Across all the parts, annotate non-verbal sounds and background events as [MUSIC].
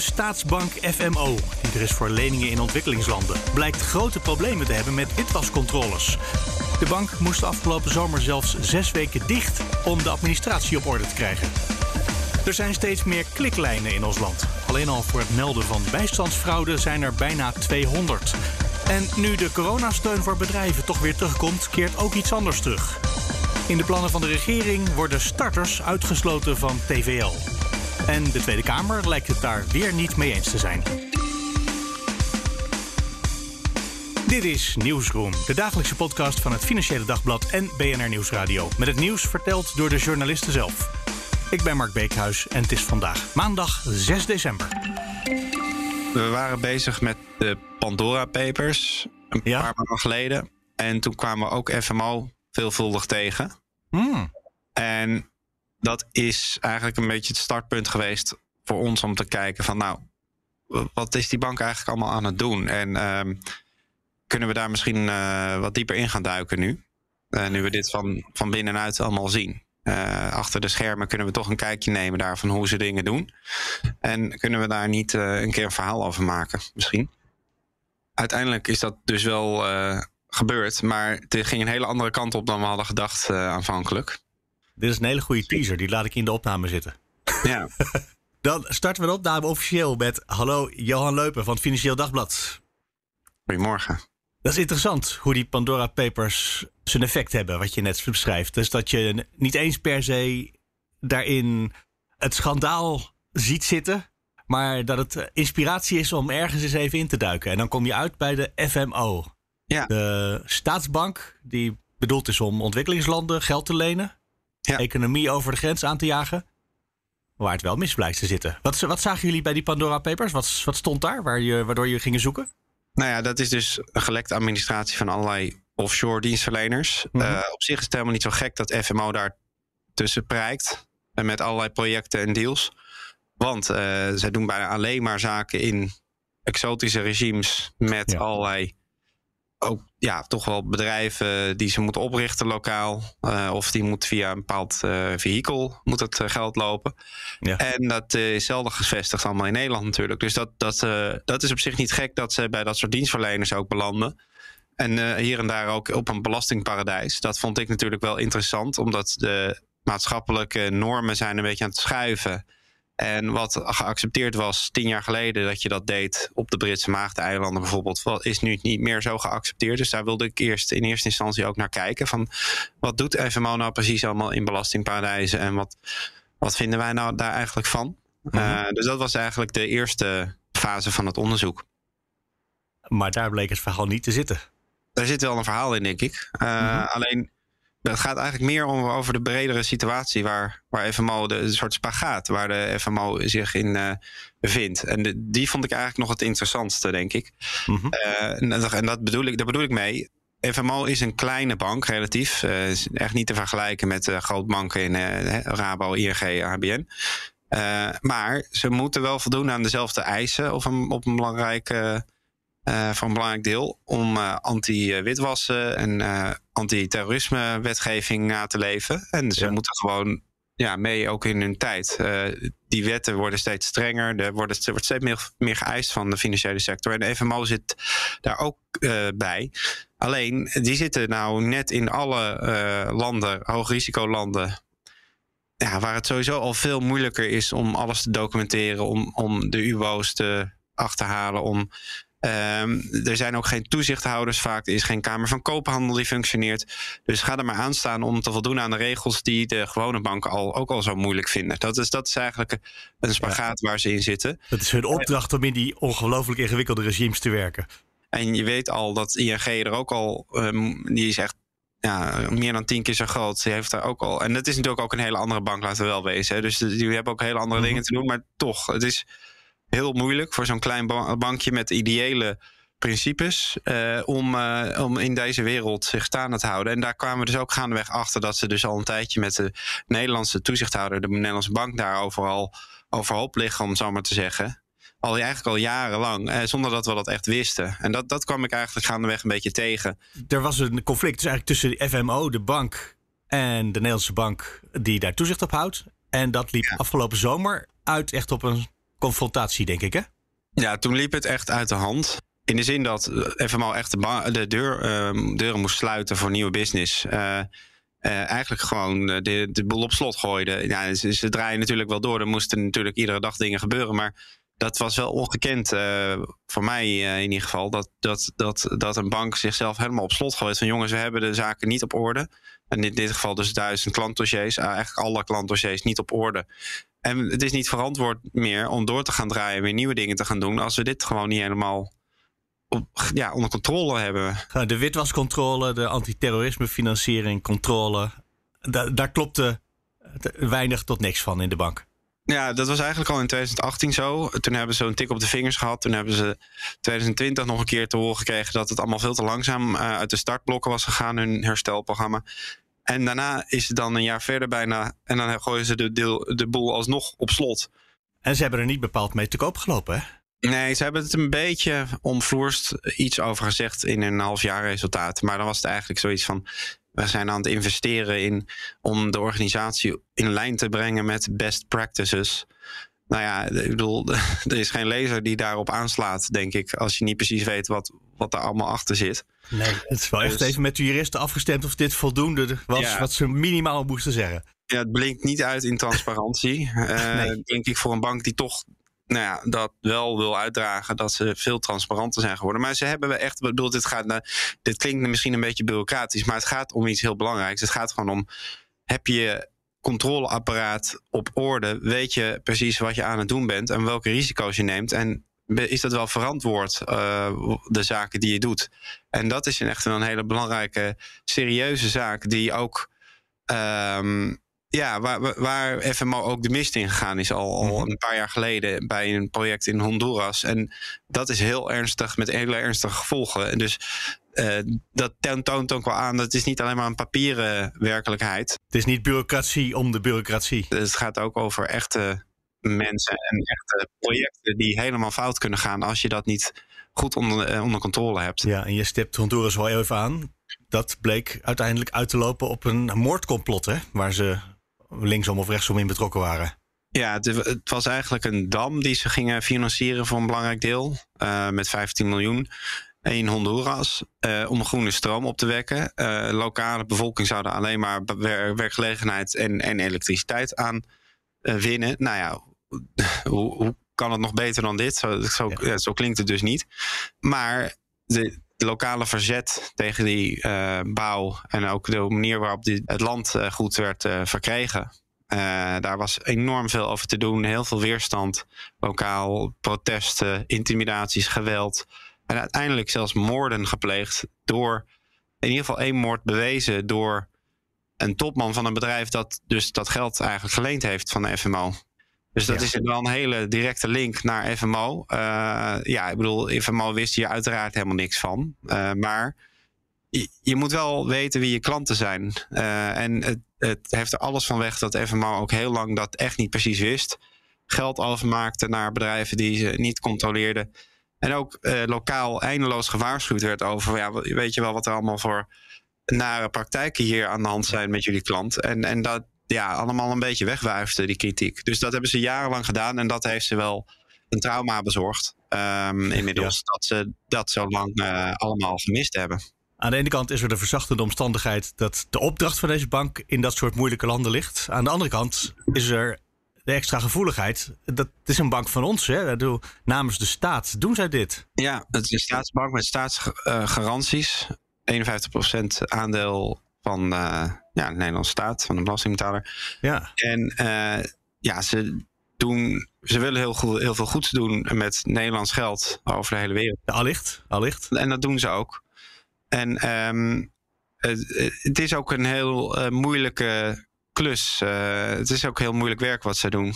Staatsbank FMO, die er is voor leningen in ontwikkelingslanden, blijkt grote problemen te hebben met witwascontroles. De bank moest afgelopen zomer zelfs zes weken dicht om de administratie op orde te krijgen. Er zijn steeds meer kliklijnen in ons land. Alleen al voor het melden van bijstandsfraude zijn er bijna 200. En nu de coronasteun voor bedrijven toch weer terugkomt, keert ook iets anders terug. In de plannen van de regering worden starters uitgesloten van TVL. En de Tweede Kamer lijkt het daar weer niet mee eens te zijn. Dit is Nieuwsroom, de dagelijkse podcast van het Financiële Dagblad en BNR Nieuwsradio. Met het nieuws verteld door de journalisten zelf. Ik ben Mark Beekhuis en het is vandaag maandag 6 december. We waren bezig met de Pandora Papers een Ja. paar maanden geleden. En toen kwamen we ook FMO veelvuldig tegen. Hmm. En dat is eigenlijk een beetje het startpunt geweest voor ons om te kijken van nou, wat is die bank eigenlijk allemaal aan het doen? En ehm, kunnen we daar misschien eh, wat dieper in gaan duiken nu? Eh, nu we dit van, van binnenuit allemaal zien. Eh, achter de schermen kunnen we toch een kijkje nemen daar van hoe ze dingen doen. En kunnen we daar niet een keer een verhaal over maken, misschien? Uiteindelijk is dat dus wel gebeurd, maar het ging een hele andere kant op dan we hadden gedacht aanvankelijk. Dit is een hele goede teaser, die laat ik in de opname zitten. Ja. [LAUGHS] Dan starten we de opname officieel met... Hallo, Johan Leupen van het Financieel Dagblad. Goedemorgen. Dat is interessant hoe die Pandora Papers zijn effect hebben, wat je net beschrijft. Dus dat je niet eens per se daarin het schandaal ziet zitten, maar dat het eh, inspiratie is om ergens eens even in te duiken. En dan kom je uit bij de FMO, Ja. de staatsbank die bedoeld is om ontwikkelingslanden geld te lenen, Ja. economie over de grens aan te jagen. Waar het wel mis blijkt te zitten. Wat, wat zagen jullie bij die Pandora Papers? Wat, wat stond daar waar je, waardoor je gingen zoeken? Nou ja, dat is dus een gelekte administratie van allerlei offshore dienstverleners. Mhm. Eh, op zich is het helemaal niet zo gek dat FMO daar tussen prijkt. En met allerlei projecten en deals. Want eh, zij doen bijna alleen maar zaken in exotische regimes. Met Ja. allerlei ook ja, toch wel bedrijven die ze moeten oprichten lokaal. Eh, of die moet via een bepaald eh vehikel moet het eh, geld lopen. Ja. En dat is zelden gevestigd allemaal in Nederland natuurlijk. Dus dat, dat, dat is op zich niet gek dat ze bij dat soort dienstverleners ook belanden. En hier en daar ook op een belastingparadijs. Dat vond ik natuurlijk wel interessant, omdat de maatschappelijke normen zijn een beetje aan het schuiven. En wat geaccepteerd was tien jaar geleden dat je dat deed op de Britse Maagdeneilanden bijvoorbeeld, wat is nu niet meer zo geaccepteerd. Dus daar wilde ik eerst in eerste instantie ook naar kijken. Van wat doet FMO nou precies allemaal in belastingparadijzen en wat, wat vinden wij nou daar eigenlijk van? Eh, dus dat was eigenlijk de eerste fase van het onderzoek. Maar daar bleek het verhaal niet te zitten. Daar zit wel een verhaal in, denk ik. Uh, Alleen, het gaat eigenlijk meer om, over de bredere situatie waar, waar FMO, de, een soort spagaat, waar de FMO zich in uh, bevindt. En de, die vond ik eigenlijk nog het interessantste, denk ik. Mm -hmm. uh, en, en dat bedoel ik, daar bedoel ik mee. FMO is een kleine bank, relatief. Uh, is echt niet te vergelijken met grootbanken in Rabo, ING, ABN. maar ze moeten wel voldoen aan dezelfde eisen of een, op een belangrijke uh, van een belangrijk deel om uh, anti-witwassen en uh, anti-terrorisme wetgeving na te leven. En ze ja. moeten gewoon ja, mee ook in hun tijd. die wetten worden steeds strenger. Er wordt, er wordt steeds meer, meer geëist van de financiële sector. En de FMO zit daar ook bij. Alleen, die zitten nou net in alle landen, hoogrisicolanden. Ja, waar het sowieso al veel moeilijker is om alles te documenteren, om, om de UBO's te achterhalen, om Um, er zijn ook geen toezichthouders vaak. Er is geen Kamer van Koophandel die functioneert. Dus ga er maar aan staan om te voldoen aan de regels die de gewone banken al, ook al zo moeilijk vinden. Dat is, dat is eigenlijk een spagaat ja. waar ze in zitten. Dat is hun opdracht om in die ongelooflijk ingewikkelde regimes te werken. En je weet al dat ING er ook al, um, die is echt ja, meer dan tien keer zo groot. Die heeft daar ook al. En dat is natuurlijk ook een hele andere bank, laten we wel wezen. Hè. Dus die hebben ook hele andere mm -hmm. dingen te doen. Maar toch, het is heel moeilijk voor zo'n klein bankje met ideële principes uh, om, uh, om in deze wereld zich staande te houden. En daar kwamen we dus ook gaandeweg achter dat ze dus al een tijdje met de Nederlandse toezichthouder, de Nederlandse bank, daar overal overhoop liggen, om het zo maar te zeggen. Al eigenlijk al jarenlang, eh, zonder dat we dat echt wisten. En dat, dat kwam ik eigenlijk gaandeweg een beetje tegen. Er was een conflict dus eigenlijk tussen de FMO, de bank, en de Nederlandse bank die daar toezicht op houdt. En dat liep afgelopen zomer uit echt op een confrontatie, denk ik, hè? Ja, toen liep het echt uit de hand. In de zin dat FMO echt de, de deur, uh, deuren moest sluiten voor nieuwe business. Uh, uh, eigenlijk gewoon de, de boel op slot gooide. Ja, ze, ze, draaien natuurlijk wel door. Er moesten natuurlijk iedere dag dingen gebeuren. Maar dat was wel ongekend uh, voor mij uh, in ieder geval. Dat, dat, dat, dat een bank zichzelf helemaal op slot gooit. Van jongens, we hebben de zaken niet op orde. En in dit geval dus duizend klantdossiers. Uh, eigenlijk alle klantdossiers niet op orde. En het is niet verantwoord meer om door te gaan draaien. Weer nieuwe dingen te gaan doen. Als we dit gewoon niet helemaal op, ja, onder controle hebben. De witwascontrole, de antiterrorismefinanciering, controle. Da daar klopte weinig tot niks van in de bank. Ja, dat was eigenlijk al in 2018 zo. Toen hebben ze een tik op de vingers gehad. Toen hebben ze 2020 nog een keer te horen gekregen dat het allemaal veel te langzaam uh, uit de startblokken was gegaan, hun herstelprogramma. En daarna is het dan een jaar verder bijna. En dan gooien ze de, de, de boel alsnog op slot. En ze hebben er niet bepaald mee te koop gelopen, hè? Nee, ze hebben het een beetje omvloerst iets over gezegd in een halfjaarresultaat. Maar dan was het eigenlijk zoiets van: we zijn aan het investeren in om de organisatie in lijn te brengen met best practices. Nou ja, ik bedoel, [LAUGHS] er is geen lezer die daarop aanslaat, denk ik, als je niet precies weet wat, wat er allemaal achter zit. Nee, het is wel echt dus- even met de juristen afgestemd of dit voldoende was wat ze minimaal moesten zeggen. Ja, het blinkt niet uit in transparantie. uh, [LAUGHS] nee. Denk ik voor een bank die toch nou ja, dat wel wil uitdragen dat ze veel transparanter zijn geworden. Maar ze hebben echt, bedoel, dit gaat naar, dit klinkt misschien een beetje bureaucratisch, maar het gaat om iets heel belangrijks. Het gaat gewoon om, heb je controleapparaat op orde? Weet je precies wat je aan het doen bent en welke risico's je neemt? En is dat wel verantwoord, uh, de zaken die je doet? En dat is echt een hele belangrijke, serieuze zaak die ook. Um, ja, waar, waar FMO ook de mist in gegaan is al, al mhm. een paar jaar geleden bij een project in Honduras. En dat is heel ernstig met hele ernstige gevolgen. En dus uh, dat toont ook wel aan dat het is niet alleen maar een papieren werkelijkheid. Het is niet bureaucratie om de bureaucratie. Het gaat ook over echte mensen en echte projecten die helemaal fout kunnen gaan als je dat niet goed onder, eh, onder controle hebt. Ja, en je stipt Honduras wel even aan. Dat bleek uiteindelijk uit te lopen op een moordcomplot, hè? Waar ze linksom of rechtsom in betrokken waren. Ja, het, was eigenlijk een dam die ze gingen financieren voor een belangrijk deel. Uh, met 15 miljoen in Honduras. Uh, om groene stroom op te wekken. Uh, lokale bevolking zouden alleen maar werkgelegenheid en, en elektriciteit aan winnen. Nou ja, [LAUGHS] hoe, hoe, kan het nog beter dan dit? Zo, zo, ja. zo klinkt het dus niet. Maar de lokale verzet tegen die uh, bouw en ook de manier waarop die, het land uh, goed werd uh, verkregen. daar was enorm veel over te doen, heel veel weerstand, lokaal protesten, intimidaties, geweld. En uiteindelijk zelfs moorden gepleegd door, in ieder geval één moord bewezen door een topman van een bedrijf dat dus dat geld eigenlijk geleend heeft van de FMO. Dus dat ja. is wel een hele directe link naar FMO. Uh, ja, ik bedoel, FMO wist hier uiteraard helemaal niks van. Uh, maar je, je, moet wel weten wie je klanten zijn. Uh, en het, het, heeft er alles van weg dat FMO ook heel lang dat echt niet precies wist. Geld overmaakte naar bedrijven die ze niet controleerden. En ook lokaal eindeloos gewaarschuwd werd over, ja, weet je wel wat er allemaal voor nare praktijken hier aan de hand zijn met jullie klant. En, en dat, ja, allemaal een beetje wegwuifde, die kritiek. Dus dat hebben ze jarenlang gedaan en dat heeft ze wel een trauma bezorgd. Um, inmiddels dat ze dat zo lang uh, allemaal gemist hebben. Aan de ene kant is er de verzachtende omstandigheid dat de opdracht van deze bank in dat soort moeilijke landen ligt. Aan de andere kant is er de extra gevoeligheid. Dat is een bank van ons, hè? namens de staat. Doen zij dit? Ja, het is een staatsbank met staatsgaranties. 51% aandeel van uh, ja, de Nederlandse staat, van de belastingbetaler. Ja. En uh, ja, ze doen, ze willen heel, goed, heel veel goeds doen met Nederlands geld over de hele wereld. Ja, allicht, allicht. En dat doen ze ook. En um, het, het, is ook een heel uh, moeilijke klus. Uh, het is ook heel moeilijk werk wat ze doen.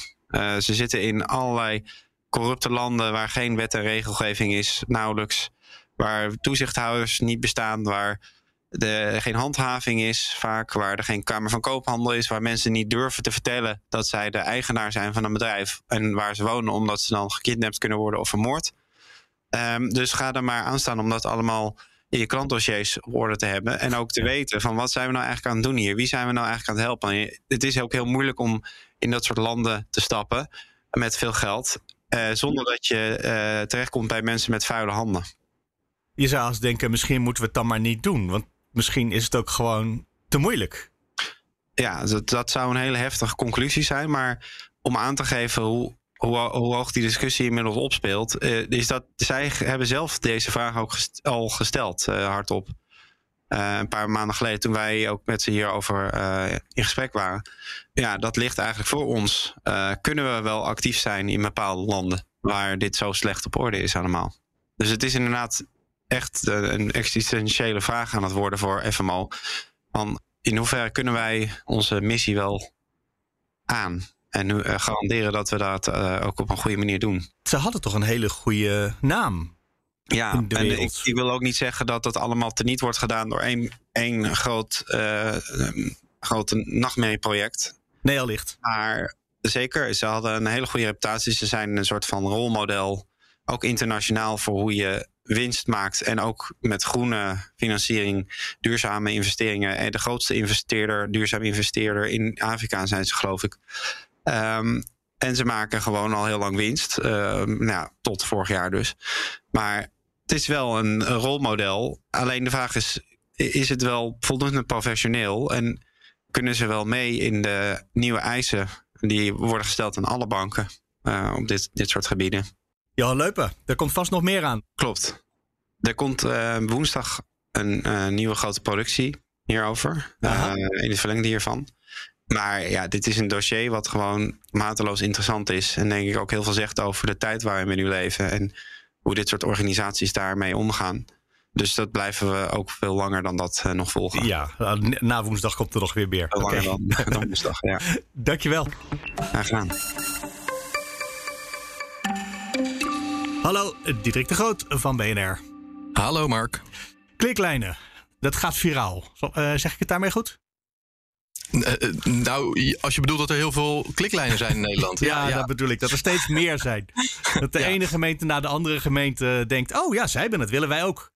ze zitten in allerlei corrupte landen waar geen wet en regelgeving is, nauwelijks. waar toezichthouders niet bestaan, waar er geen handhaving is, vaak waar er geen Kamer van Koophandel is, waar mensen niet durven te vertellen dat zij de eigenaar zijn van een bedrijf en waar ze wonen, omdat ze dan gekidnapt kunnen worden of vermoord. Um, dus ga er maar aan staan om dat allemaal in je klantdossiers op orde te hebben. En ook te weten van wat zijn we nou eigenlijk aan het doen hier? Wie zijn we nou eigenlijk aan het helpen? het is ook heel moeilijk om in dat soort landen te stappen met veel geld. Uh, zonder dat je uh, terechtkomt bij mensen met vuile handen. Je zou eens denken, misschien moeten we het dan maar niet doen. Want misschien is het ook gewoon te moeilijk. Ja, dat, dat zou een hele heftige conclusie zijn. Maar om aan te geven hoe, hoe, hoog die discussie inmiddels opspeelt, uh, is dat zij hebben zelf deze vraag ook al gesteld, uh, hardop. Uh, een paar maanden geleden, toen wij ook met ze hierover in gesprek waren. Ja, dat ligt eigenlijk voor ons. kunnen we wel actief zijn in bepaalde landen waar dit zo slecht op orde is allemaal? Dus het is inderdaad echt een existentiële vraag aan het worden voor FMO. Van in hoeverre kunnen wij onze missie wel aan? En nu uh, garanderen dat we dat uh, ook op een goede manier doen. Ze hadden toch een hele goede naam. Ja, en ik, ik, wil ook niet zeggen dat dat allemaal teniet wordt gedaan door één, één groot, uh, grote nachtmerrieproject. Nee, allicht. Maar zeker, ze hadden een hele goede reputatie. Ze zijn een soort van rolmodel, ook internationaal, voor hoe je winst maakt. En ook met groene financiering, duurzame investeringen. En de grootste investeerder, duurzaam investeerder in Afrika zijn ze, geloof ik. Um, en ze maken gewoon al heel lang winst. Uh, nou, tot vorig jaar dus. Maar het is wel een, rolmodel. Alleen de vraag is: is het wel voldoende professioneel? En kunnen ze wel mee in de nieuwe eisen die worden gesteld aan alle banken uh, op dit, dit soort gebieden? Johan Leupen, er komt vast nog meer aan. Klopt. Er komt uh, woensdag een nieuwe grote productie hierover. in het verlengde hiervan. Maar ja, dit is een dossier wat gewoon mateloos interessant is. En denk ik ook heel veel zegt over de tijd waarin we nu leven. En hoe dit soort organisaties daarmee omgaan. Dus dat blijven we ook veel langer dan dat uh, nog volgen. Ja, na woensdag komt er nog weer meer. Okay. dan, dan woensdag, ja. [LAUGHS] Dankjewel. Graag gedaan. Hallo, Diederik de Groot van BNR. Hallo Mark. Kliklijnen, dat gaat viraal. Uh, zeg ik het daarmee goed? Uh, nou, als je bedoelt dat er heel veel kliklijnen zijn in [LAUGHS] Nederland. ja, ja, dat bedoel ik. Dat er steeds meer zijn. Dat de ene gemeente na de andere gemeente denkt: oh ja, zij hebben het, willen wij ook.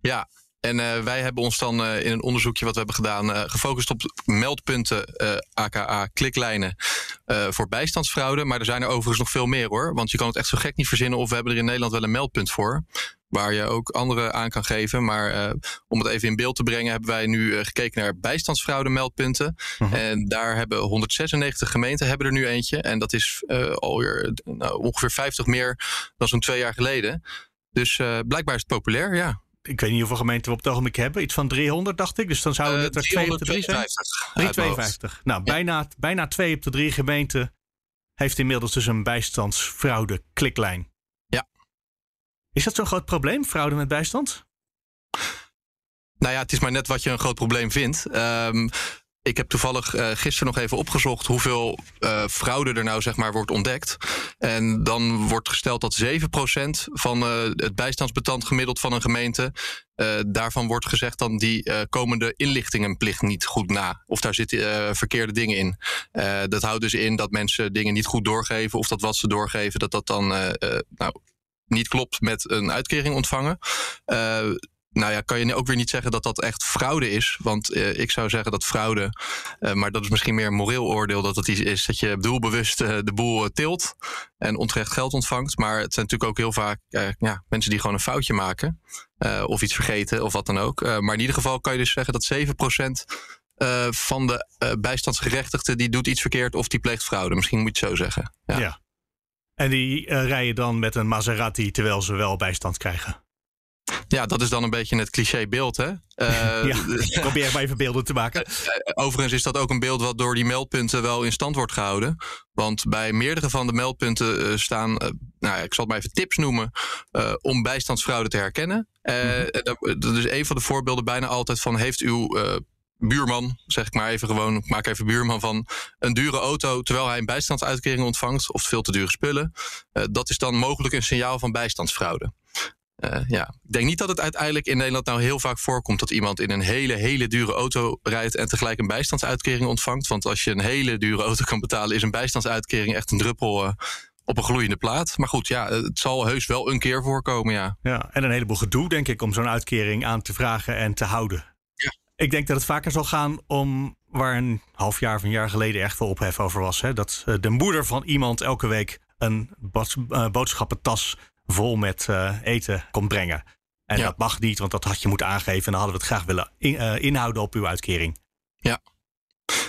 Ja, en uh, wij hebben ons dan uh, in een onderzoekje wat we hebben gedaan uh, gefocust op meldpunten, aka kliklijnen, voor bijstandsfraude. Maar er zijn er overigens nog veel meer hoor. Want je kan het echt zo gek niet verzinnen of we hebben er in Nederland wel een meldpunt voor waar je ook anderen aan kan geven. Maar om het even in beeld te brengen, hebben wij nu gekeken naar bijstandsfraude meldpunten. Uh-huh. En daar hebben 196 gemeenten hebben er nu eentje. En dat is alweer nou, ongeveer 50 meer dan zo'n twee jaar geleden. Dus blijkbaar is het populair, ja. Ik weet niet hoeveel gemeenten we op het ogenblik hebben. Iets van 300, dacht ik. Dus dan zouden het er twee op de drie zijn. 352. Nou, bijna, bijna twee op de drie gemeenten heeft inmiddels dus een bijstandsfraude kliklijn. Is dat zo'n groot probleem, fraude met bijstand? Nou ja, het is maar net wat je een groot probleem vindt. Um, ik heb toevallig uh, gisteren nog even opgezocht hoeveel uh, fraude er nou zeg maar wordt ontdekt. En dan wordt gesteld dat 7% van uh, het bijstandsbestand gemiddeld van een gemeente. daarvan wordt gezegd dan die komende inlichtingenplicht niet goed na. Of daar zitten verkeerde dingen in. dat houdt dus in dat mensen dingen niet goed doorgeven. Of dat wat ze doorgeven, dat dat dan nou, niet klopt met een uitkering ontvangen. Uh, nou ja, kan je ook weer niet zeggen dat dat echt fraude is. Want uh, ik zou zeggen dat fraude, uh, maar dat is misschien meer een moreel oordeel, dat het iets is dat je doelbewust uh, de boel tilt en onterecht geld ontvangt. Maar het zijn natuurlijk ook heel vaak ja, mensen die gewoon een foutje maken of iets vergeten of wat dan ook. maar in ieder geval kan je dus zeggen dat 7% van de bijstandsgerechtigden die doet iets verkeerd of die pleegt fraude. Misschien moet je het zo zeggen. ja. En die rijden dan met een Maserati terwijl ze wel bijstand krijgen. Ja, dat is dan een beetje het clichébeeld, hè? Uh, [LAUGHS] ja, probeer maar even beelden te maken. Uh, [LAUGHS] overigens is dat ook een beeld wat door die meldpunten wel in stand wordt gehouden. Want bij meerdere van de meldpunten staan, nou, ik zal het maar even tips noemen, om bijstandsfraude te herkennen. Mm Dat is een van de voorbeelden bijna altijd van, heeft uw buurman, zeg ik maar even gewoon, ik maak even buurman van een dure auto terwijl hij een bijstandsuitkering ontvangt of veel te dure spullen. Dat is dan mogelijk een signaal van bijstandsfraude. Ja. Ik denk niet dat het uiteindelijk in Nederland nou heel vaak voorkomt dat iemand in een hele, hele dure auto rijdt en tegelijk een bijstandsuitkering ontvangt. Want als je een hele dure auto kan betalen, is een bijstandsuitkering echt een druppel op een gloeiende plaat. Maar goed, ja, het zal heus wel een keer voorkomen, ja. Ja, en een heleboel gedoe, denk ik, om zo'n uitkering aan te vragen en te houden. Ja. Ik denk dat het vaker zal gaan om waar een half jaar of een jaar geleden echt veel ophef over was. Hè? Dat de moeder van iemand elke week een boodschappentas vol met uh, eten komt brengen. En dat mag niet, want dat had je moeten aangeven. En dan hadden we het graag willen in, inhouden op uw uitkering. Ja,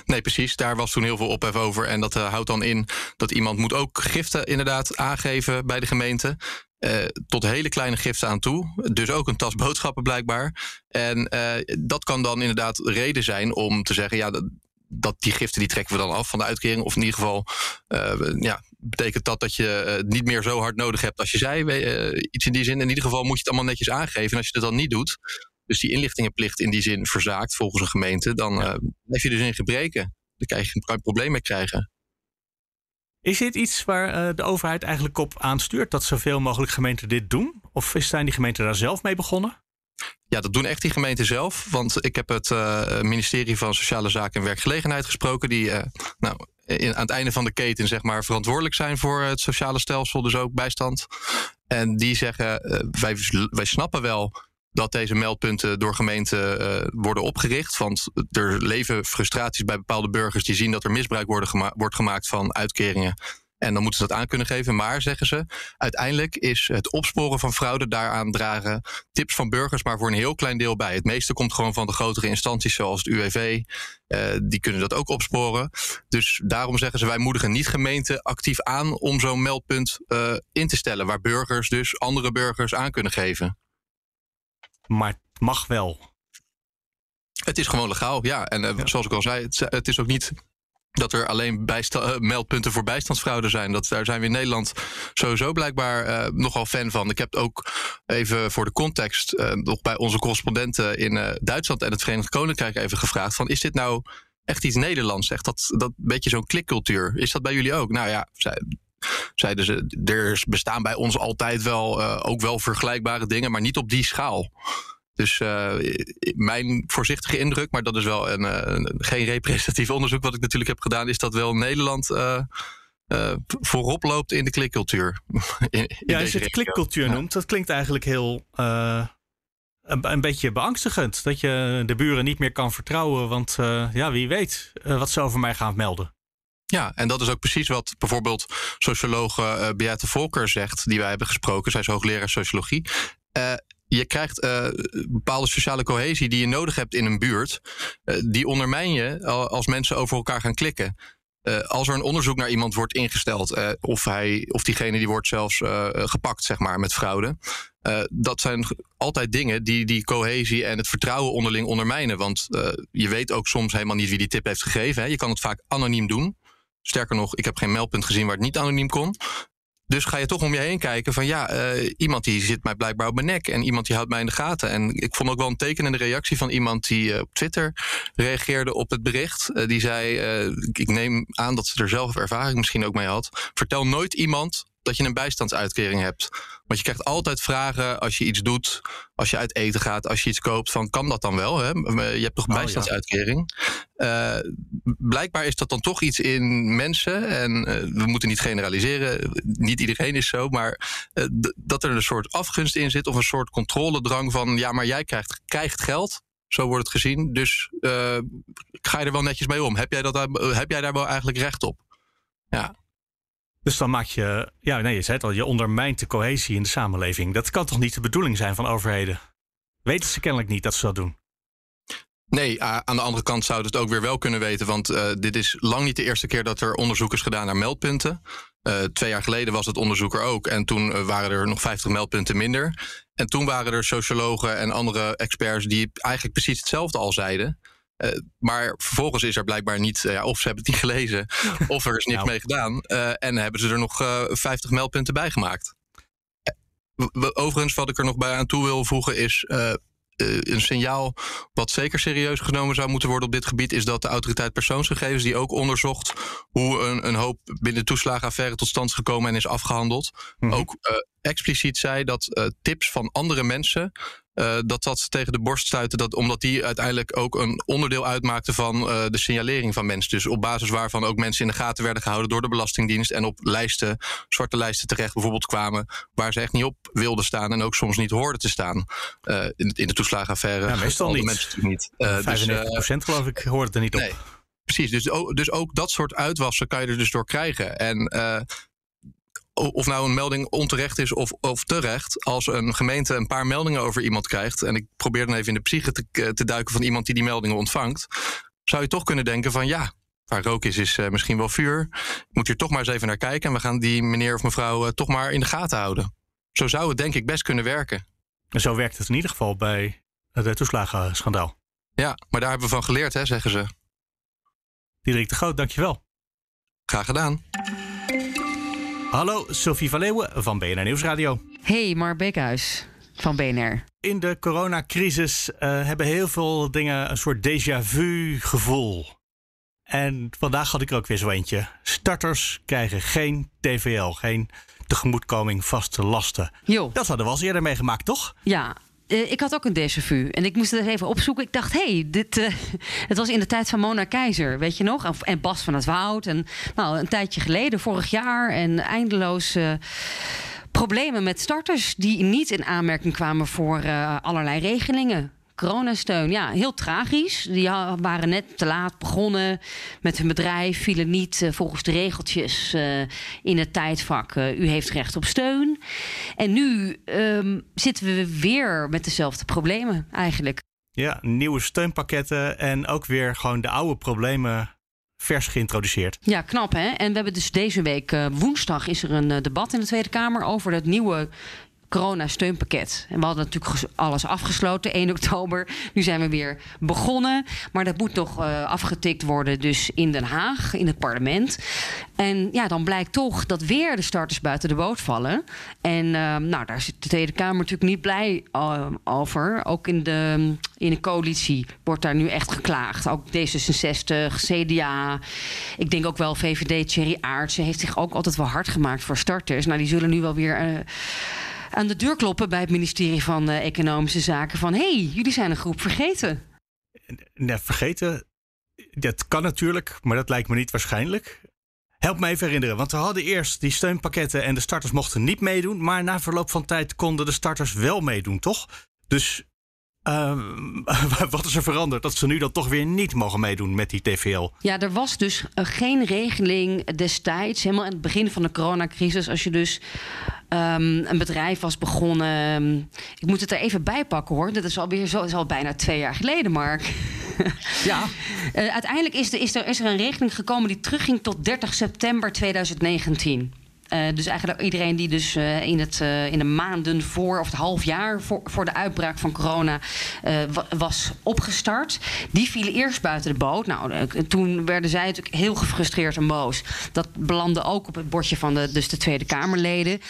Nee, precies. Daar was toen heel veel ophef over. En dat uh, houdt dan in dat iemand moet ook giften inderdaad aangeven bij de gemeente. Uh, tot hele kleine giften aan toe. Dus ook een tas boodschappen blijkbaar. En uh, dat kan dan inderdaad reden zijn om te zeggen... ja, dat, dat die giften die trekken we dan af van de uitkering. Of in ieder geval ja, betekent dat dat je het niet meer zo hard nodig hebt als je zei. iets in die zin. In ieder geval moet je het allemaal netjes aangeven. En als je het dan niet doet, dus die inlichtingenplicht in die zin verzaakt volgens een gemeente, dan ja. heb je dus in gebreken. Dan krijg je een probleem mee krijgen. Is dit iets waar de overheid eigenlijk op aanstuurt? Dat zoveel mogelijk gemeenten dit doen? Of zijn die gemeenten daar zelf mee begonnen? Ja, dat doen echt die gemeenten zelf. Want ik heb het uh, ministerie van Sociale Zaken en Werkgelegenheid gesproken. Die nou, aan het einde van de keten zeg maar, verantwoordelijk zijn voor het sociale stelsel. Dus ook bijstand. En die zeggen, wij, wij snappen wel dat deze meldpunten door gemeenten uh, worden opgericht. Want er leven frustraties bij bepaalde burgers die zien dat er misbruik wordt gemaakt van uitkeringen. En dan moeten ze dat aan kunnen geven. Maar, zeggen ze, uiteindelijk is het opsporen van fraude daaraan dragen tips van burgers, maar voor een heel klein deel bij. Het meeste komt gewoon van de grotere instanties zoals het UWV. Uh, die kunnen dat ook opsporen. Dus daarom zeggen ze, wij moedigen niet gemeenten actief aan om zo'n meldpunt uh, in te stellen. Waar burgers dus andere burgers aan kunnen geven maar het mag wel. Het is gewoon legaal, ja. En uh, zoals ik al zei, het, het, is ook niet dat er alleen uh, meldpunten voor bijstandsfraude zijn. Dat, daar zijn we in Nederland sowieso blijkbaar uh, nogal fan van. Ik heb ook even voor de context nog bij onze correspondenten in Duitsland en het Verenigd Koninkrijk even gevraagd: van, is dit nou echt iets Nederlands? Echt dat, dat beetje zo'n klikcultuur. Is dat bij jullie ook? Nou ja, zeiden ze, er bestaan bij ons altijd wel ook wel vergelijkbare dingen, maar niet op die schaal. Dus uh, mijn voorzichtige indruk, maar dat is wel een, een, geen representatief [LAUGHS] onderzoek wat ik natuurlijk heb gedaan, is dat wel Nederland voorop loopt in de klikcultuur. [LAUGHS] In, in ja, als je het klikcultuur noemt, dat klinkt eigenlijk heel een, een, beetje beangstigend. Dat je de buren niet meer kan vertrouwen, want ja, wie weet wat ze over mij gaan melden. Ja, en dat is ook precies wat bijvoorbeeld sociologe uh, Beate Volker zegt, die wij hebben gesproken. Zij is hoogleraar sociologie. Uh, je krijgt uh, bepaalde sociale cohesie die je nodig hebt in een buurt. die ondermijn je als mensen over elkaar gaan klikken. als er een onderzoek naar iemand wordt ingesteld, of, hij, of diegene die wordt zelfs gepakt, zeg maar, met fraude. dat zijn altijd dingen die die cohesie en het vertrouwen onderling ondermijnen. Want je weet ook soms helemaal niet wie die tip heeft gegeven. Hè. Je kan het vaak anoniem doen. Sterker nog, ik heb geen meldpunt gezien waar het niet anoniem kon. Dus ga je toch om je heen kijken van ja, uh, iemand die zit mij blijkbaar op mijn nek en iemand die houdt mij in de gaten. En ik vond ook wel een tekenende reactie van iemand die uh, op Twitter reageerde op het bericht. Uh, die zei, ik neem aan dat ze er zelf ervaring misschien ook mee had. Vertel nooit iemand dat je een bijstandsuitkering hebt. Want je krijgt altijd vragen als je iets doet, als je uit eten gaat, als je iets koopt, van kan dat dan wel? Hè? Je hebt toch een oh, bijstandsuitkering? Ja. Uh, blijkbaar is dat dan toch iets in mensen. En uh, we moeten niet generaliseren, niet iedereen is zo, maar uh, dat er een soort afgunst in zit of een soort controledrang van ja, maar jij krijgt, krijgt geld. Zo wordt het gezien. Dus ga je er wel netjes mee om? Heb jij, dat, heb jij daar wel eigenlijk recht op? Ja. Dus dan maak je, ja, nee, je zei het al, je ondermijnt de cohesie in de samenleving. Dat kan toch niet de bedoeling zijn van overheden? Weten ze kennelijk niet dat ze dat doen? Nee, aan de andere kant zouden het ook weer wel kunnen weten. Want uh, dit is lang niet de eerste keer dat er onderzoek is gedaan naar meldpunten. Uh, twee jaar geleden was het onderzoek er ook. En toen uh, waren er nog 50 meldpunten minder. En toen waren er sociologen en andere experts die eigenlijk precies hetzelfde al zeiden. Uh, maar vervolgens is er blijkbaar niet, uh, of ze hebben het niet gelezen, [LAUGHS] of er is niks nou. mee gedaan. Uh, en hebben ze er nog 50 meldpunten bij gemaakt. Overigens, wat ik er nog bij aan toe wil voegen, is een signaal wat zeker serieus genomen zou moeten worden op dit gebied, is dat de autoriteit persoonsgegevens, die ook onderzocht hoe een, een hoop binnen toeslagenaffaire tot stand is gekomen en is afgehandeld, Mhm. ook eh, expliciet zei dat eh, tips van andere mensen. Eh, dat dat tegen de borst stuiten, dat, omdat die uiteindelijk ook een onderdeel uitmaakten van eh, de signalering van mensen. Dus op basis waarvan ook mensen in de gaten werden gehouden door de Belastingdienst en op lijsten, zwarte lijsten terecht bijvoorbeeld kwamen, waar ze echt niet op wilden staan en ook soms niet hoorden te staan eh, in, in de toeslagenaffaire. Ja, meestal niet. mensen niet. Eh, dus, 95% eh, geloof ik hoort het er niet op. nee. Precies, dus ook, dus ook dat soort uitwassen kan je er dus door krijgen. En of nou een melding onterecht is of, of terecht, als een gemeente een paar meldingen over iemand krijgt, en ik probeer dan even in de psyche te, te duiken van iemand die die meldingen ontvangt, zou je toch kunnen denken van ja, waar rook is, is eh, misschien wel vuur. Ik moet hier toch maar eens even naar kijken en we gaan die meneer of mevrouw eh, toch maar in de gaten houden. Zo zou het denk ik best kunnen werken. En zo werkt het in ieder geval bij het toeslagenschandaal. Ja, maar daar hebben we van geleerd, hè, zeggen ze. Diederik de Groot, dankjewel. Graag gedaan. Hallo, Sophie van Leeuwen van BNR Nieuwsradio. Hey, Mark Beekhuis van BNR. In de coronacrisis eh, hebben heel veel dingen een soort déjà vu gevoel. En vandaag had ik er ook weer zo eentje. Starters krijgen geen TVL, geen tegemoetkoming vaste lasten. Jo, Dat hadden we al eerder meegemaakt, toch? ja. Eh, ik had ook een déjà vu. En ik moest het even opzoeken. Ik dacht, hé, hey, dit, eh, [LAUGHS] het was in de tijd van Mona Keizer, weet je nog? En Bas van het Woud. En nou, een tijdje geleden, vorig jaar. En eindeloos eh, problemen met starters die niet in aanmerking kwamen voor eh, allerlei regelingen. Coronasteun, ja, heel tragisch. Die waren net te laat begonnen met hun bedrijf, vielen niet eh, volgens de regeltjes eh, in het tijdvak. eh, u heeft recht op steun. En nu ehm, zitten we weer met dezelfde problemen eigenlijk. Ja, nieuwe steunpakketten en ook weer gewoon de oude problemen vers geïntroduceerd. Ja, knap hè. En we hebben dus deze week, woensdag, is er een debat in de Tweede Kamer over het nieuwe corona-steunpakket. En we hadden natuurlijk alles afgesloten [LAUGHS] 1 oktober. Nu zijn we weer begonnen. Maar dat moet nog eh, afgetikt worden, dus in Den Haag, in het parlement. En ja, dan blijkt toch dat weer de starters buiten de boot vallen. En eh, nou, daar is de Tweede Kamer natuurlijk niet blij eh, over. Ook in de, in de coalitie wordt daar nu echt geklaagd. Ook D66, CDA. Ik denk ook wel VVD, Thierry Aartsen heeft zich ook altijd wel hard gemaakt voor starters. Nou, die zullen nu wel weer. Aan de deur kloppen bij het ministerie van eh, Economische Zaken. Van hé, hey, jullie zijn een groep vergeten. Nee, vergeten, dat kan natuurlijk, maar dat lijkt me niet waarschijnlijk. Help me even herinneren, want we hadden eerst die steunpakketten en de starters mochten niet meedoen. Maar na verloop van tijd konden de starters wel meedoen, toch? Dus ehm, [LAUGHS] wat is er veranderd dat ze nu dan toch weer niet mogen meedoen met die TVL? Ja, er was dus eh, geen regeling destijds, helemaal aan het begin van de coronacrisis. Als je dus ehm, een bedrijf was begonnen. Ik moet het er even bij pakken hoor. Dat is alweer zo, is al bijna twee jaar geleden, Mark. [LAUGHS] Ja, Eh, uiteindelijk is, de, is, er, is er een regeling gekomen die terugging tot 30 september 2019. Eh, dus eigenlijk iedereen die dus eh, in, het, eh, in de maanden voor, of het half jaar voor, voor de uitbraak van corona wa- was opgestart, die vielen eerst buiten de boot. Nou, toen werden zij natuurlijk heel gefrustreerd en boos. Dat belandde ook op het bordje van de, dus de Tweede Kamerleden.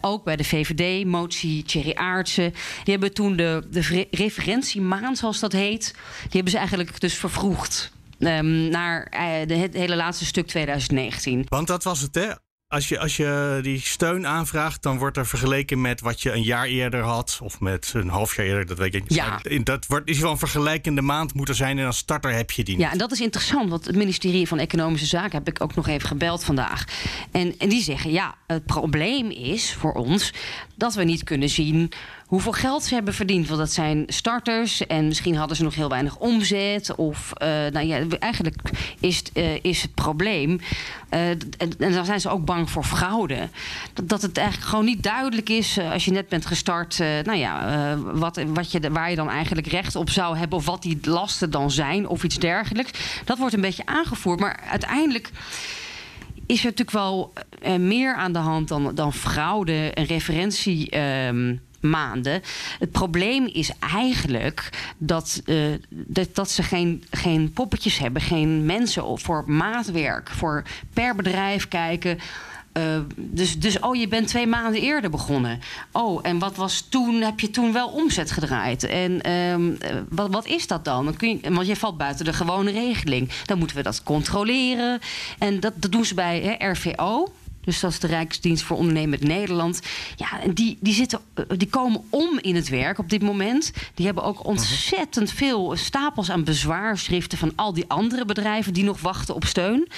Ook bij de VVD-motie Thierry Aartsen. Die hebben toen de, de referentiemaand, zoals dat heet, die hebben ze eigenlijk dus vervroegd. ehm, naar het hele laatste stuk 2019. want dat was het, hè? Als je, als je die steun aanvraagt, dan wordt er vergeleken met wat je een jaar eerder had. Of met een half jaar eerder, dat weet ik niet. Ja. Dat wordt, is wel een vergelijkende maand moeten zijn en als starter heb je die niet. Ja, en dat is interessant, want het ministerie van Economische Zaken heb ik ook nog even gebeld vandaag. En, en die zeggen: ja, het probleem is voor ons dat we niet kunnen zien hoeveel geld ze hebben verdiend. Want dat zijn starters en misschien hadden ze nog heel weinig omzet. Of eh, nou ja, eigenlijk is het, eh, is het probleem. eh, en, dan zijn ze ook bang voor fraude. Dat, dat het eigenlijk gewoon niet duidelijk is als je net bent gestart. nou ja, wat, wat je, waar je dan eigenlijk recht op zou hebben. Of wat die lasten dan zijn of iets dergelijks. Dat wordt een beetje aangevoerd. Maar uiteindelijk is er natuurlijk wel eh, meer aan de hand dan, dan fraude en referentie. ehm, maanden. Het probleem is eigenlijk dat, eh, dat, dat ze geen, geen poppetjes hebben, geen mensen voor maatwerk, voor per bedrijf kijken. Eh, dus, dus, oh, je bent twee maanden eerder begonnen. Oh, en wat was toen? Heb je toen wel omzet gedraaid? En ehm, eh, wat, wat is dat dan? dan kun je, want je valt buiten de gewone regeling. Dan moeten we dat controleren. En dat, dat doen ze bij hè, RVO. Dus dat is de Rijksdienst voor Ondernemen Nederland. Ja, en die, die, zitten, eh, die komen om in het werk op dit moment. Die hebben ook ontzettend veel stapels aan bezwaarschriften van al die andere bedrijven die nog wachten op steun.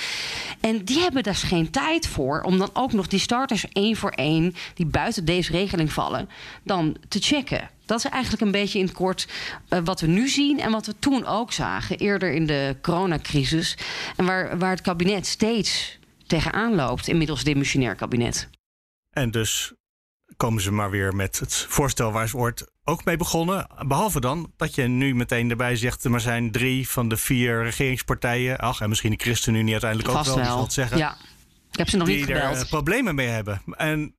En die hebben daar geen tijd voor om dan ook nog die starters één voor één, die buiten deze regeling vallen, dan te checken. Dat is eigenlijk een beetje in het kort uh, wat we nu zien en wat we toen ook zagen, eerder in de coronacrisis. En waar, waar het kabinet steeds tegenaan loopt, inmiddels demissionair kabinet. En dus komen ze maar weer met het voorstel waar ze ooit ook mee begonnen. Behalve dan dat je nu meteen erbij zegt... er zijn drie van de vier regeringspartijen... ach, en misschien de ChristenUnie uiteindelijk Vast ook wel, wel. zeggen... Ja, ik heb ze nog die niet gebeld. er eh, problemen mee hebben. En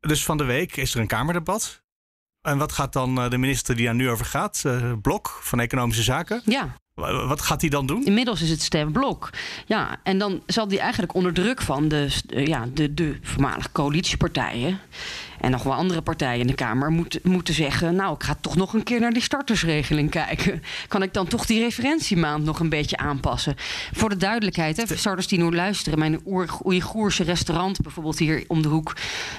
dus van de week is er een Kamerdebat. En wat gaat dan eh, de minister die daar nu over gaat, uh, Blok van Economische Zaken... Ja. Wat gaat hij dan doen? Inmiddels is het stemblok. Ja, en dan zal hij eigenlijk onder druk van de, ja, de, de voormalige coalitiepartijen en nog wel andere partijen in de Kamer moet, moeten zeggen: Nou, ik ga toch nog een keer naar die startersregeling kijken. Kan ik dan toch die referentiemaand nog een beetje aanpassen? Voor de duidelijkheid, hè, starters die nu luisteren, mijn Oeigoerse restaurant bijvoorbeeld hier om de hoek,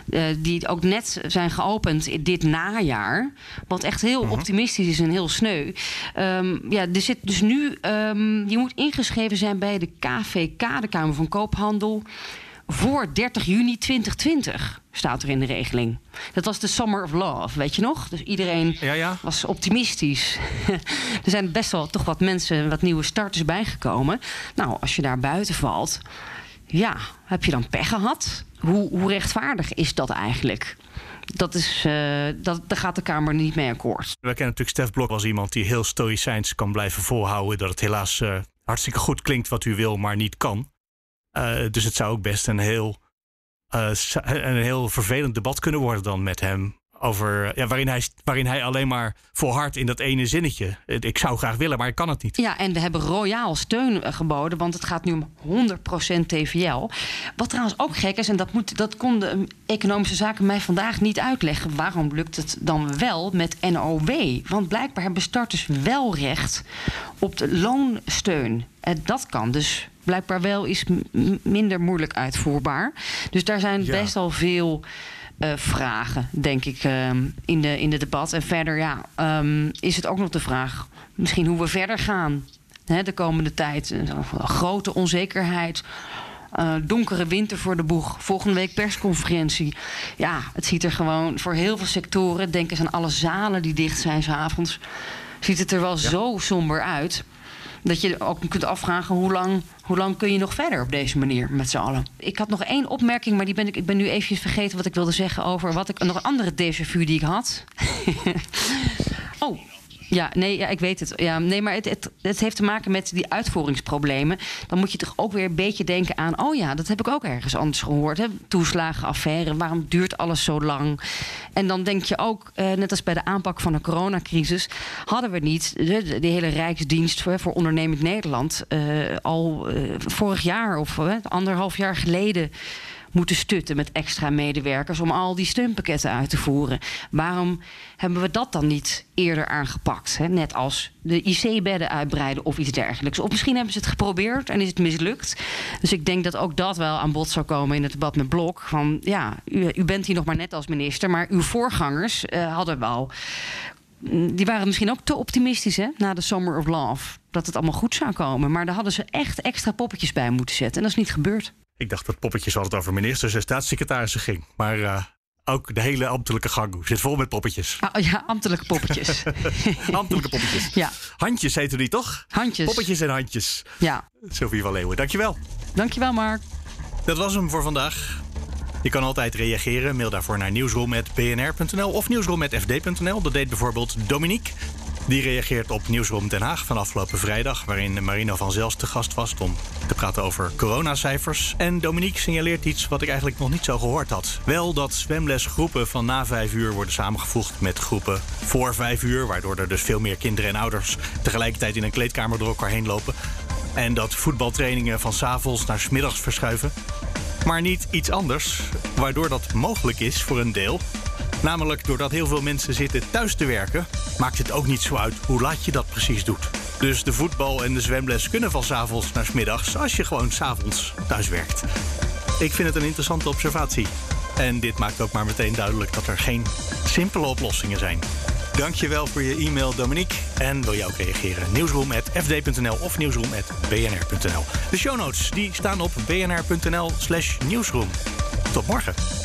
uh, die ook net zijn geopend dit najaar, wat echt heel uh -huh. optimistisch is en heel sneu. Um, ja, er zit dus nu, um, je moet ingeschreven zijn bij de KVK, de Kamer van Koophandel voor 30 juni 2020 staat er in de regeling. Dat was de Summer of Love, weet je nog? Dus iedereen ja, ja. was optimistisch. [LAUGHS] er zijn best wel toch wat mensen, wat nieuwe starters bijgekomen. Nou, als je daar buiten valt, ja, heb je dan pech gehad? Hoe, hoe rechtvaardig is dat eigenlijk? Dat is, uh, dat, daar gaat de Kamer niet mee akkoord. We kennen natuurlijk Stef Blok als iemand die heel stoïcijns kan blijven volhouden. Dat het helaas uh, hartstikke goed klinkt wat u wil, maar niet kan. Uh, dus het zou ook best een heel, uh, een heel vervelend debat kunnen worden dan met hem. Over, ja, waarin, hij, waarin hij alleen maar volhardt in dat ene zinnetje. Ik zou graag willen, maar ik kan het niet. Ja, en we hebben royaal steun geboden, want het gaat nu om 100% TVL. Wat trouwens ook gek is, en dat, moet, dat kon de economische zaken mij vandaag niet uitleggen. Waarom lukt het dan wel met NOW? Want blijkbaar hebben starters wel recht op de loonsteun. En dat kan dus blijkbaar wel is minder moeilijk uitvoerbaar. Dus daar zijn ja. best wel veel uh, vragen, denk ik, uh, in, de, in de debat. En verder ja, um, is het ook nog de vraag misschien hoe we verder gaan hè, de komende tijd. Een grote onzekerheid. Uh, donkere winter voor de boeg. Volgende week persconferentie. Ja, het ziet er gewoon voor heel veel sectoren... denk eens aan alle zalen die dicht zijn s'avonds... ziet het er wel ja. zo somber uit dat je ook kunt afvragen hoe lang, hoe lang kun je nog verder op deze manier met z'n allen. Ik had nog één opmerking, maar die ben ik, ik ben nu eventjes vergeten wat ik wilde zeggen over wat ik nog een andere déjà vu die ik had. [LAUGHS] oh. Ja, nee, ja, ik weet het. Ja, nee, maar het, het, het, heeft te maken met die uitvoeringsproblemen. Dan moet je toch ook weer een beetje denken aan... oh ja, dat heb ik ook ergens anders gehoord. Hè? Toeslagenaffaire, waarom duurt alles zo lang? En dan denk je ook, eh, net als bij de aanpak van de coronacrisis... hadden we niet de, hele Rijksdienst voor, voor Ondernemend Nederland... Uh, al uh, vorig jaar of anderhalf jaar geleden moeten stutten met extra medewerkers om al die steunpakketten uit te voeren. Waarom hebben we dat dan niet eerder aangepakt? Hè? Net als de IC-bedden uitbreiden of iets dergelijks. Of misschien hebben ze het geprobeerd en is het mislukt. Dus ik denk dat ook dat wel aan bod zou komen in het debat met Blok. Van ja, u, u bent hier nog maar net als minister, maar uw voorgangers uh, hadden wel die waren misschien ook te optimistisch hè, na de Summer of Love. Dat het allemaal goed zou komen. Maar daar hadden ze echt extra poppetjes bij moeten zetten. En dat is niet gebeurd. Ik dacht dat poppetjes altijd over ministers en staatssecretarissen ging. Maar uh, ook de hele ambtelijke gang zit vol met poppetjes. Ah, ja, ambtelijke poppetjes. [LAUGHS] ambtelijke poppetjes. Ja. Handjes heten die toch? Handjes. Poppetjes en handjes. Ja. Sylvie van Leeuwen, dankjewel. Dankjewel, Mark. Dat was hem voor vandaag. Je kan altijd reageren. Mail daarvoor naar nieuwsroom.bnr.nl of nieuwsroom.fd.nl. Dat deed bijvoorbeeld Dominique. Die reageert op Nieuwsroom Den Haag van afgelopen vrijdag... waarin Marino van Zels te gast was om te praten over coronacijfers. En Dominique signaleert iets wat ik eigenlijk nog niet zo gehoord had. Wel dat zwemlesgroepen van na vijf uur worden samengevoegd met groepen voor vijf uur... waardoor er dus veel meer kinderen en ouders tegelijkertijd in een kleedkamer door elkaar heen lopen. En dat voetbaltrainingen van s'avonds naar 's middags verschuiven. Maar niet iets anders, waardoor dat mogelijk is voor een deel. Namelijk doordat heel veel mensen zitten thuis te werken, maakt het ook niet zo uit hoe laat je dat precies doet. Dus de voetbal en de zwemles kunnen van 's avonds naar 's middags als je gewoon 's avonds thuis werkt. Ik vind het een interessante observatie. En dit maakt ook maar meteen duidelijk dat er geen simpele oplossingen zijn. Dankjewel voor je e-mail, Dominique. En wil je ook reageren? Nieuwsroom.fd.nl of nieuwsroom.bnr.nl. De show notes die staan op bnr.nl slash nieuwsroom. Tot morgen.